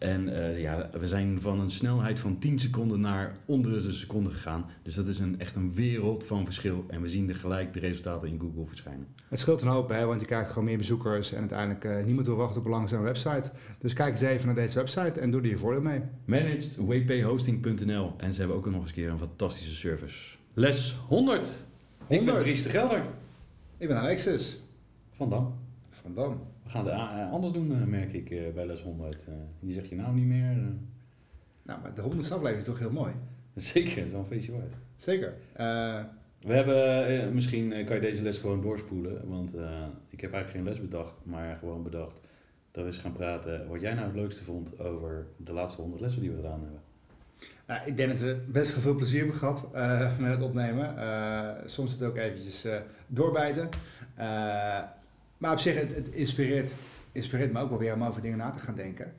en uh, ja, we zijn van een snelheid van 10 seconden naar onder de seconde gegaan. Dus dat is een, echt een wereld van verschil. En we zien er gelijk de resultaten in Google verschijnen. Het scheelt een hoop, hè, want je krijgt gewoon meer bezoekers. En uiteindelijk uh, niemand wil wachten op een langzame website. Dus kijk eens even naar deze website en doe er je voordeel mee. Managedwphosting.nl En ze hebben ook nog eens een keer een fantastische service. Les 100. 100. Ik ben Dries de Gelder. Ik ben Alexis. Van Dam. Van Dam. Gaan het anders doen, merk ik, bij les 100. Je zegt je nou niet meer. Nou, maar de 100 aflevering is toch heel mooi? Zeker, zo'n feestje waard. Zeker. Uh, we hebben, misschien kan je deze les gewoon doorspoelen, want uh, ik heb eigenlijk geen les bedacht, maar gewoon bedacht dat we eens gaan praten wat jij nou het leukste vond over de laatste 100 lessen die we gedaan hebben. Nou, ik denk dat we best wel veel plezier hebben gehad met het opnemen. soms het ook eventjes doorbijten. Maar op zich, het, het inspireert, inspireert me ook wel weer om over dingen na te gaan denken.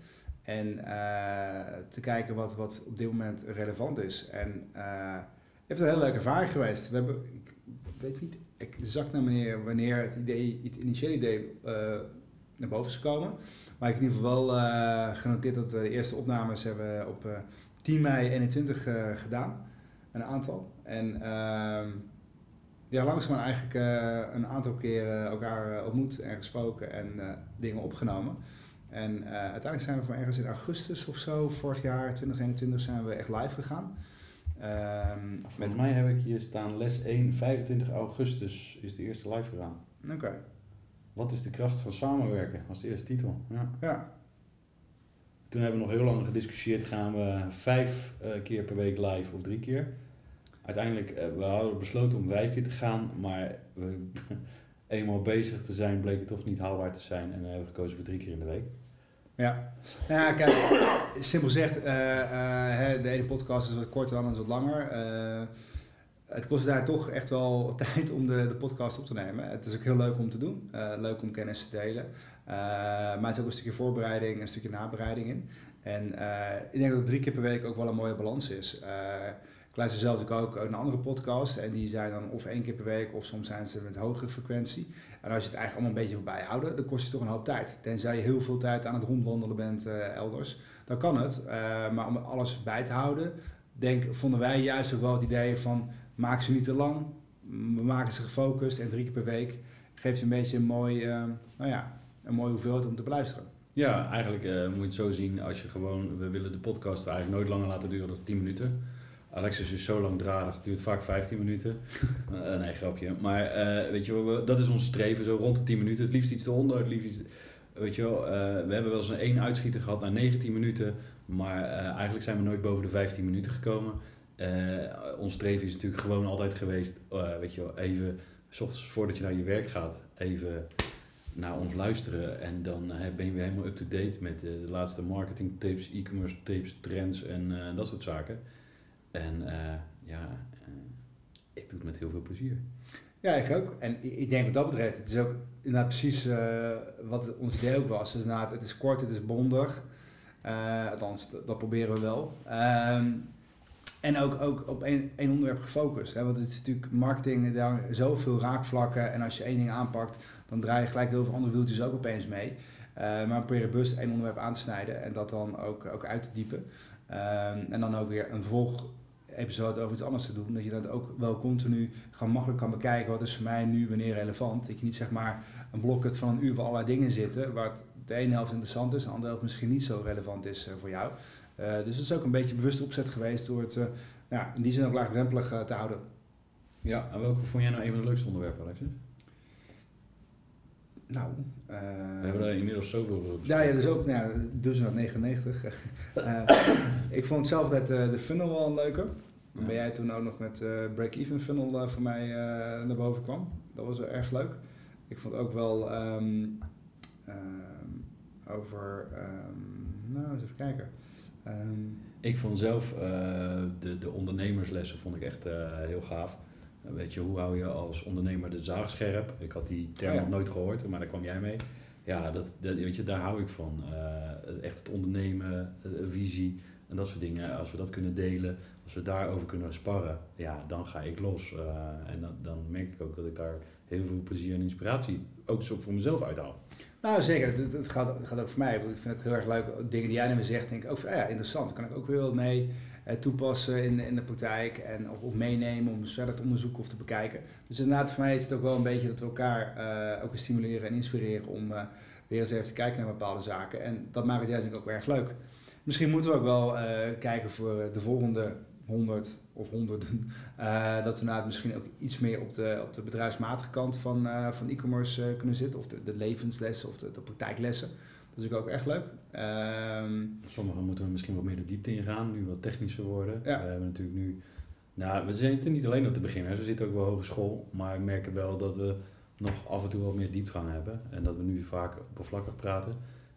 En uh, te kijken wat, wat op dit moment relevant is. En uh, het heeft een hele leuke ervaring geweest. We hebben, ik weet niet exact wanneer, het, idee, het initiële idee uh, naar boven is gekomen. Maar ik heb in ieder geval wel genoteerd dat de eerste opnames hebben op 10 mei 21 gedaan. Een aantal. En ehm, ja, langzaam eigenlijk uh, een aantal keren elkaar uh, ontmoet en gesproken en uh, dingen opgenomen. En uiteindelijk zijn we van ergens in augustus of zo, vorig jaar 2021, zijn we echt live gegaan. Met mij heb ik hier staan les 1, 25 augustus is de eerste live gegaan. Oké. Okay. Wat is de kracht van samenwerken, was de eerste titel. Ja. ja. Toen hebben we nog heel lang gediscussieerd, gaan we vijf keer per week live of drie keer? Uiteindelijk, uh, we besloten om vijf keer te gaan, maar eenmaal bezig te zijn bleek het toch niet haalbaar te zijn en we hebben gekozen voor drie keer in de week. Ja, nou ja, kijk, simpel gezegd, uh, uh, de ene podcast is wat korter, andere is wat langer. het kost daar toch echt wel tijd om de, de podcast op te nemen. Het is ook heel leuk om te doen, leuk om kennis te delen. maar het is ook een stukje voorbereiding, een stukje nabereiding in. En ik denk dat drie keer per week ook wel een mooie balans is. Ik luister zelf ook een andere podcast en die zijn dan of één keer per week of soms zijn ze met hogere frequentie. En als je het eigenlijk allemaal een beetje wil bijhouden, dan kost het toch een hoop tijd. Tenzij je heel veel tijd aan het rondwandelen bent uh, elders, dan kan het. Uh, maar om alles bij te houden, denk, vonden wij juist ook wel het idee van maak ze niet te lang, we maken ze gefocust en drie keer per week geeft je een beetje een mooi, uh, nou ja, een mooie hoeveelheid om te beluisteren. Ja, eigenlijk moet je het zo zien als je gewoon, we willen de podcast eigenlijk nooit langer laten duren dan 10 minuten. Alexis is zo langdradig, het duurt vaak 15 minuten. uh, nee, grapje. Maar uh, weet je dat is ons streven, zo rond de 10 minuten. Het liefst iets eronder, het liefst iets, Weet je wel, uh, we hebben wel eens een één uitschieter gehad na 19 minuten. Maar eigenlijk zijn we nooit boven de 15 minuten gekomen. ons streven is natuurlijk gewoon altijd geweest, weet je wel, even, s ochtends voordat je naar je werk gaat, even naar ons luisteren. En dan ben je weer helemaal up-to-date met de laatste marketing tips, e-commerce tips, trends en dat soort zaken. En uh, ja, uh, ik doe het met heel veel plezier. Ja, ik ook. En ik denk wat dat betreft, het is ook inderdaad precies uh, wat ons idee ook was. Dus inderdaad, het is kort, het is bondig. althans, dat, dat, proberen we wel. Um, en ook, ook op één, onderwerp gefocust. Hè? Want het is natuurlijk marketing, daar zoveel raakvlakken. En als je één ding aanpakt, dan draai je gelijk heel veel andere wieltjes ook opeens mee. maar we proberen één onderwerp aan te snijden en dat dan ook, ook uit te diepen. Um, en dan ook weer een vervolg episode over iets anders te doen. Dat je dat ook wel continu gewoon makkelijk kan bekijken. Wat is voor mij nu wanneer relevant? Dat je niet zeg maar een blokket van een uur waar allerlei dingen zitten. Waar de ene helft interessant is, de andere helft misschien niet zo relevant is uh, voor jou. Uh, dus het is ook een beetje bewust opzet geweest door het uh, in die zin ook laagdrempelig te houden. Ja, en welke vond jij nou een van de leukste onderwerpen, Alexis? Nou, we hebben er inmiddels zoveel over Ja, ja, dus ook, nou ja, dus 99. uh, ik vond zelf dat uh, de funnel wel een leuke. Ja. Ben jij toen ook nog met uh, break-even funnel voor mij naar boven kwam. Dat was wel erg leuk. Ik vond ook wel um, um, over, um, nou eens even kijken. ik vond zelf de, de ondernemerslessen vond ik echt heel gaaf. Weet je, hoe hou je als ondernemer de zaag scherp? Ik had die term nog nooit gehoord, maar daar kwam jij mee. Ja, dat, dat, weet je, daar hou ik van. Uh, echt het ondernemen, uh, visie en dat soort dingen. Als we dat kunnen delen, als we daarover kunnen sparren, ja, dan ga ik los. Uh, en dan, dan merk ik ook dat ik daar heel veel plezier en inspiratie ook zo voor mezelf uithaal. Nou, zeker. Het, het, gaat, het gaat ook voor mij. Ik vind het heel erg leuk. Dingen die jij naar me zegt, denk ik ook van, ja, interessant. Daar kan ik ook weer wat mee toepassen in, in de praktijk en of, meenemen om verder te onderzoeken of te bekijken. Dus inderdaad, voor mij is het ook wel een beetje dat we elkaar uh, ook stimuleren en inspireren om uh, weer eens even te kijken naar bepaalde zaken. En dat maakt het juist ook erg leuk. Misschien moeten we ook wel kijken voor de volgende 100 of honderden, dat we nou misschien ook iets meer op de, op de bedrijfsmatige kant van, van e-commerce kunnen zitten, of de, de levenslessen of de, de praktijklessen. Dat is ook echt leuk. Um, Sommigen moeten we misschien wat meer de diepte ingaan, nu wat technischer worden. Ja. We hebben natuurlijk nu, nou, we zitten niet alleen op te beginnen, we zitten ook wel hogeschool, maar we merken wel dat we nog af en toe wat meer diepgang hebben en dat we nu vaak oppervlakkig praten.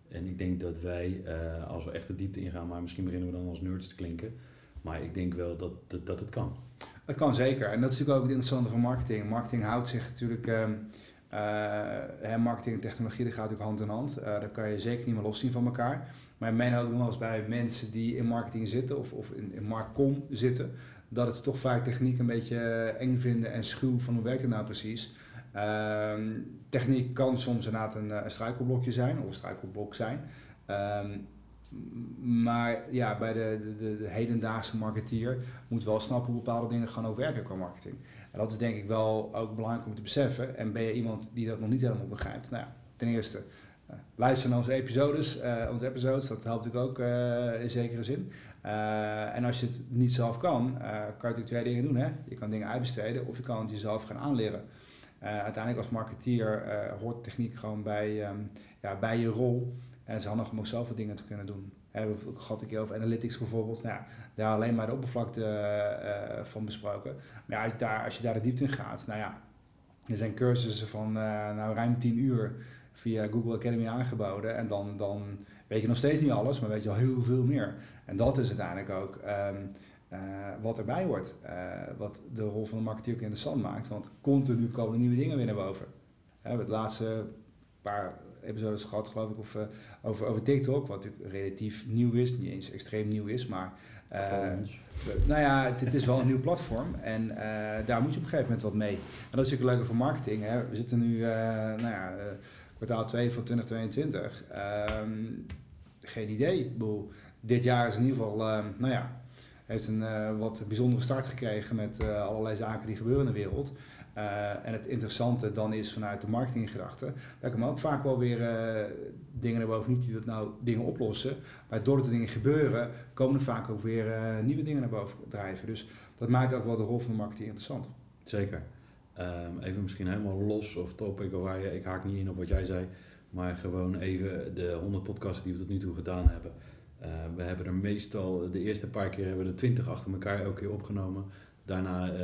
En ik denk dat wij, uh, als we echt de diepte ingaan, maar misschien beginnen we dan als nerds te klinken, maar ik denk wel dat, dat, dat het kan. Het kan zeker. En dat is natuurlijk ook het interessante van marketing. Marketing houdt zich natuurlijk. Um, uh, marketing en technologie dat gaat natuurlijk hand in hand. Uh, daar kan je zeker niet meer loszien van elkaar. Maar in mijn nog eens bij mensen die in marketing zitten of, of in, in zitten, dat het toch vaak techniek een beetje eng vinden en schuw van hoe werkt het nou precies. Uh, techniek kan soms inderdaad een, een struikelblokje zijn of een struikelblok zijn. Um, maar ja, bij de, de, de, hedendaagse marketeer moet wel snappen hoe bepaalde dingen gaan ook werken qua marketing. En dat is denk ik wel ook belangrijk om te beseffen. En ben je iemand die dat nog niet helemaal begrijpt? Nou ten eerste, uh, luister naar onze episodes. Uh, onze episodes, dat helpt natuurlijk ook uh, in zekere zin. en als je het niet zelf kan, kan je natuurlijk twee dingen doen. Hè? Je kan dingen uitbesteden of je kan het jezelf gaan aanleren. uiteindelijk als marketeer hoort techniek gewoon bij, um, ja, bij je rol. En het is handig om ook zelf wat dingen te kunnen doen. We hebben het gehad een keer over analytics bijvoorbeeld. Nou, daar alleen maar de oppervlakte uh, van besproken. Maar ja, daar, als je daar de diepte in gaat, nou ja, er zijn cursussen van uh, nou, ruim 10 uur via Google Academy aangeboden. En dan, dan weet je nog steeds niet alles, maar weet je al heel veel meer. En dat is uiteindelijk ook uh, wat erbij hoort. wat de rol van de marketeer ook interessant maakt. Want continu komen nieuwe dingen weer naar boven. We het laatste paar episodes gehad, geloof ik, of, uh, over, over TikTok, wat natuurlijk relatief nieuw is, niet eens extreem nieuw is, maar uh, nou ja, het, het, is wel een nieuw platform en uh, daar moet je op een gegeven moment wat mee. En dat is natuurlijk leuker voor marketing. Hè. We zitten nu, nou ja, kwartaal 2 van 2022. Um, geen idee. Boel. Dit jaar is in ieder geval, nou ja, heeft een wat bijzondere start gekregen met allerlei zaken die gebeuren in de wereld. Uh, en het interessante dan is vanuit de marketinggedachte, daar komen ook vaak wel weer dingen naar boven. Niet die dat nou dingen oplossen, maar doordat er dingen gebeuren, komen er vaak ook weer nieuwe dingen naar boven drijven. Dus dat maakt ook wel de rol van de marketing interessant. Zeker. Um, even misschien helemaal los of topic, waar je, ik haak niet in op wat jij zei, maar gewoon even de 100 podcasts die we tot nu toe gedaan hebben. We hebben er meestal, de eerste paar keer hebben we er 20 achter elkaar elke keer opgenomen. Daarna uh,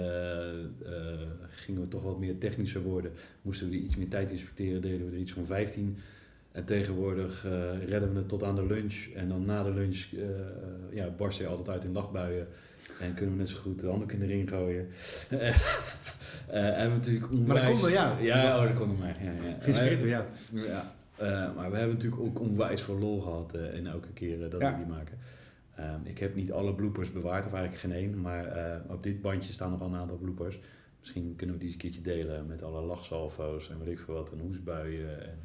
uh, gingen we toch wat meer technischer worden. Moesten we er iets meer tijd inspecteren, deden we er iets van 15. En tegenwoordig uh, redden we het tot aan de lunch. En dan na de lunch ja, barst je altijd uit in lachbuien. En kunnen we net zo goed de handdoek in de ring gooien. en natuurlijk onwijs... Maar dat komt door jou. Ja, oh, dat komt door mij. Ja, ja. Geïnspireerd door jou. Ja. Maar we hebben natuurlijk ook onwijs veel lol gehad in elke keer dat we die maken. Um, ik heb niet alle bloopers bewaard, of eigenlijk geen één, maar uh, op dit bandje staan nog wel een aantal bloopers. Misschien kunnen we die eens een keertje delen met alle lachsalvo's en weet ik veel wat, en hoesbuien en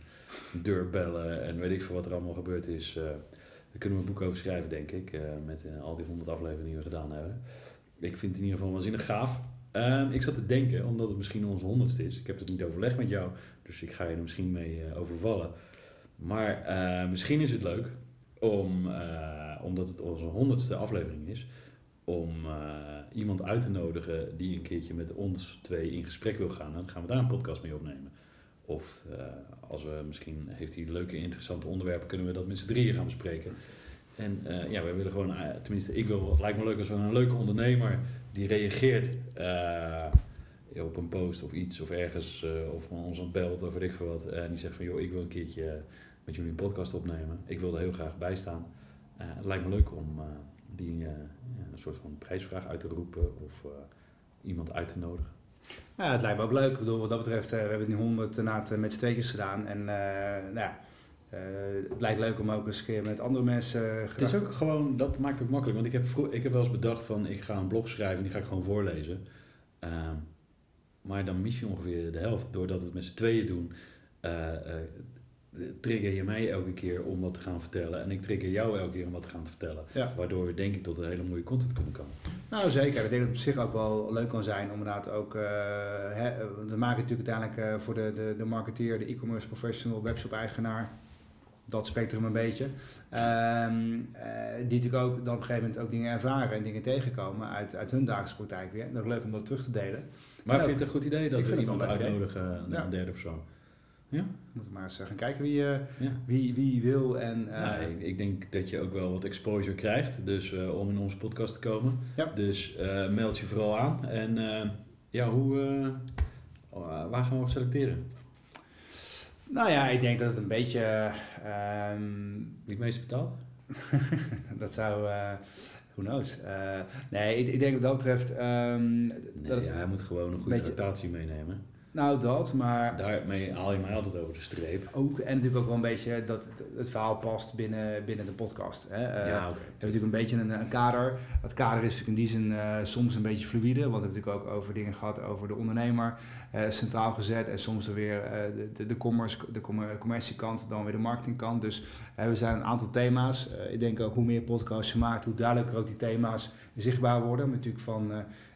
deurbellen en weet ik veel wat er allemaal gebeurd is. Uh, daar kunnen we een boek over schrijven, denk ik, uh, met al die honderd afleveringen die we gedaan hebben. Ik vind het in ieder geval waanzinnig gaaf. Um, ik zat te denken, omdat het misschien onze honderdste is. Ik heb het niet overlegd met jou, dus ik ga je er misschien mee overvallen. Maar misschien is het leuk om omdat het onze honderdste aflevering is, om iemand uit te nodigen die een keertje met ons twee in gesprek wil gaan. Dan gaan we daar een podcast mee opnemen. Of eh, als we misschien heeft hij leuke, interessante onderwerpen, kunnen we dat met z'n drieën gaan bespreken. En eh, ja, wij willen gewoon, eh, tenminste, ik wil, het lijkt me leuk als we een leuke ondernemer die reageert eh, op een post of iets of ergens, eh, of ons een belt of ik veel wat. En die zegt van, joh, ik wil een keertje met jullie een podcast opnemen. Ik wil er heel graag bij staan. Eh, het lijkt me leuk om eh, die eh, een soort van prijsvraag uit te roepen of eh, iemand uit te nodigen. Ja, het lijkt me ook leuk. Ik bedoel, wat dat betreft, eh, we hebben die 100 inderdaad met z'n tweetjes gedaan. En eh, nou ja, eh, het lijkt leuk om ook eens een keer met andere mensen eh, Het is ook gewoon, dat maakt het ook makkelijk. Want ik heb, vroeg, ik heb wel eens bedacht van, ik ga een blog schrijven en die ga ik gewoon voorlezen. Ehm, maar dan mis je ongeveer de helft. Doordat we het met z'n tweeën doen, eh, trigger je mij elke keer om wat te gaan vertellen. En ik trigger jou elke keer om wat te gaan vertellen. Ja. Waardoor we denk ik tot een hele mooie content kunnen komen. Nou, zeker. Ik denk dat het op zich ook wel leuk kan zijn om inderdaad ook... eh, hè, want we maken natuurlijk uiteindelijk voor de, de, de marketeer, de e-commerce professional, webshop-eigenaar... Dat spectrum een beetje. Ehm, eh, die natuurlijk ook dan op een gegeven moment ook dingen ervaren en dingen tegenkomen uit, uit hun dagelijkse praktijk weer. En ook leuk om dat terug te delen. Maar Ja, vind je het een goed idee dat we iemand een uitnodigen, Ja. een derde persoon? Moeten we maar eens eh, gaan kijken wie, eh, Ja. wie, wie wil en... eh, Ja, ik, ik denk dat je ook wel wat exposure krijgt dus, eh, om in onze podcast te komen. Ja. Dus eh, meld je vooral aan. En eh, ja, hoe, eh, oh, waar gaan we op selecteren? Nou ja, ik denk dat het een beetje... ehm, Wie het meest betaalt? dat zou... eh who knows? Eh, nee, ik, ik denk wat dat betreft... ehm, Nee, dat ja, hij moet gewoon een goede beetje- meenemen. Nou, dat, maar... Daarmee haal je mij altijd over de streep. Ook, en natuurlijk ook wel een beetje dat het, het verhaal past binnen, binnen de podcast. Hè? Eh, ja, oké. We hebben natuurlijk een beetje een, een kader. Dat kader is natuurlijk in die zin eh, soms een beetje fluïde. Want we hebben natuurlijk ook over dingen gehad over de ondernemer eh, centraal gezet. En soms er weer de, de, de, commerce, de commer- commerciekant, dan weer de marketingkant. Dus we zijn een aantal thema's. Ik denk ook hoe meer podcasts je maakt, hoe duidelijker ook die thema's zichtbaar worden. Maar natuurlijk van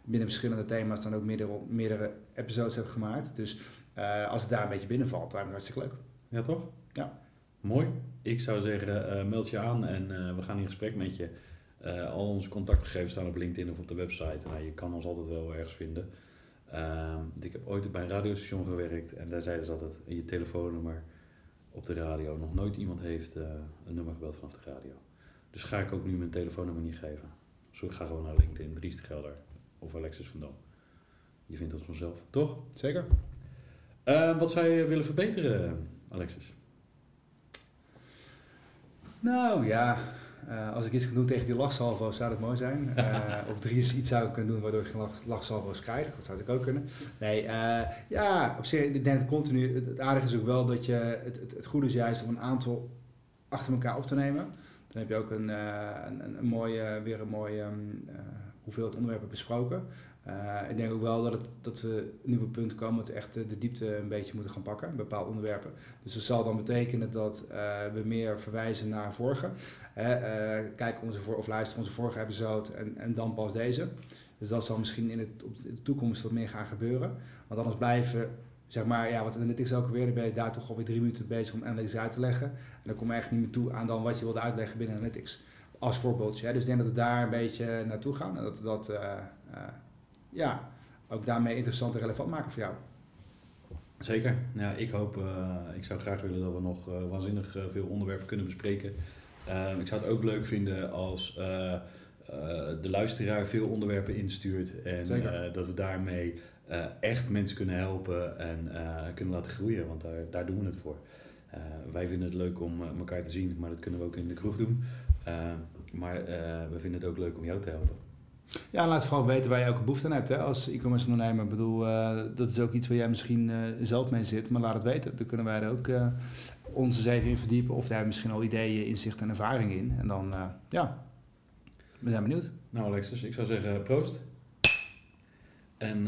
binnen verschillende thema's dan ook meerdere, meerdere episodes hebben gemaakt. Dus eh, als het daar een beetje binnenvalt, is het hartstikke leuk. Ja, toch? Ja. Mooi. Ik zou zeggen, eh, meld je aan en eh, we gaan in gesprek met je. Al onze contactgegevens staan op LinkedIn of op de website. Nou, je kan ons altijd wel ergens vinden. Ehm, ik heb ooit bij een radiostation gewerkt en daar zeiden ze altijd je telefoonnummer op de radio. Nog nooit iemand heeft een nummer gebeld vanaf de radio. Dus ga ik ook nu mijn telefoonnummer niet geven. Dus ik ga gewoon naar LinkedIn, Dries de Gelder of Alexis van Dam. Je vindt het vanzelf, toch? Zeker. Eh, wat zou je willen verbeteren, Alexis? Nou ja, eh, als ik iets kan doen tegen die lachsalvo's zou dat mooi zijn. Eh, of er iets, iets zou kunnen doen waardoor ik geen lach, lachsalvo's krijg. Dat zou ik ook kunnen. Nee, eh, ja, op zich, ik denk dat continu. Het, het aardige is ook wel dat je. Het, het, het goede is juist om een aantal achter elkaar op te nemen. Dan heb je ook een, eh, een, een, een mooie, weer een mooie ehm, eh, hoeveelheid onderwerpen besproken. Eh, ik denk ook wel dat, het, dat we een nieuwe punt komen dat we echt de, diepte een beetje moeten gaan pakken, bepaalde onderwerpen. Dus dat zal dan betekenen dat eh, we meer verwijzen naar vorige. Hè, eh, kijk onze voor, of luister onze vorige episode en, en dan pas deze. Dus dat zal misschien in, het, op de toekomst wat meer gaan gebeuren. Want anders blijven, zeg maar, ja, wat analytics ook weer, dan ben je daar toch alweer drie minuten bezig om analytics uit te leggen. En dan kom je eigenlijk niet meer toe aan dan wat je wilde uitleggen binnen analytics. Als voorbeeldje. Hè. Dus ik denk dat we daar een beetje naartoe gaan. En dat we dat, eh, eh, ja, ook daarmee interessant en relevant maken voor jou. Zeker. Ja, ik hoop, eh, ik zou graag willen dat we nog waanzinnig veel onderwerpen kunnen bespreken. Eh, ik zou het ook leuk vinden als de luisteraar veel onderwerpen instuurt en dat we daarmee echt mensen kunnen helpen en kunnen laten groeien, want daar, daar doen we het voor. Eh, wij vinden het leuk om eh, elkaar te zien, maar dat kunnen we ook in de kroeg doen. Eh, maar we vinden het ook leuk om jou te helpen. Ja, laat vooral weten waar je ook behoefte aan hebt hè, als e-commerce ondernemer. Ik bedoel, dat is ook iets waar jij misschien zelf mee zit, maar laat het weten. Dan kunnen wij er ook eh, ons eens even in verdiepen. Of daar misschien al ideeën, inzicht en ervaring in. En dan, ja, we zijn benieuwd. Nou Alexis, ik zou zeggen proost. En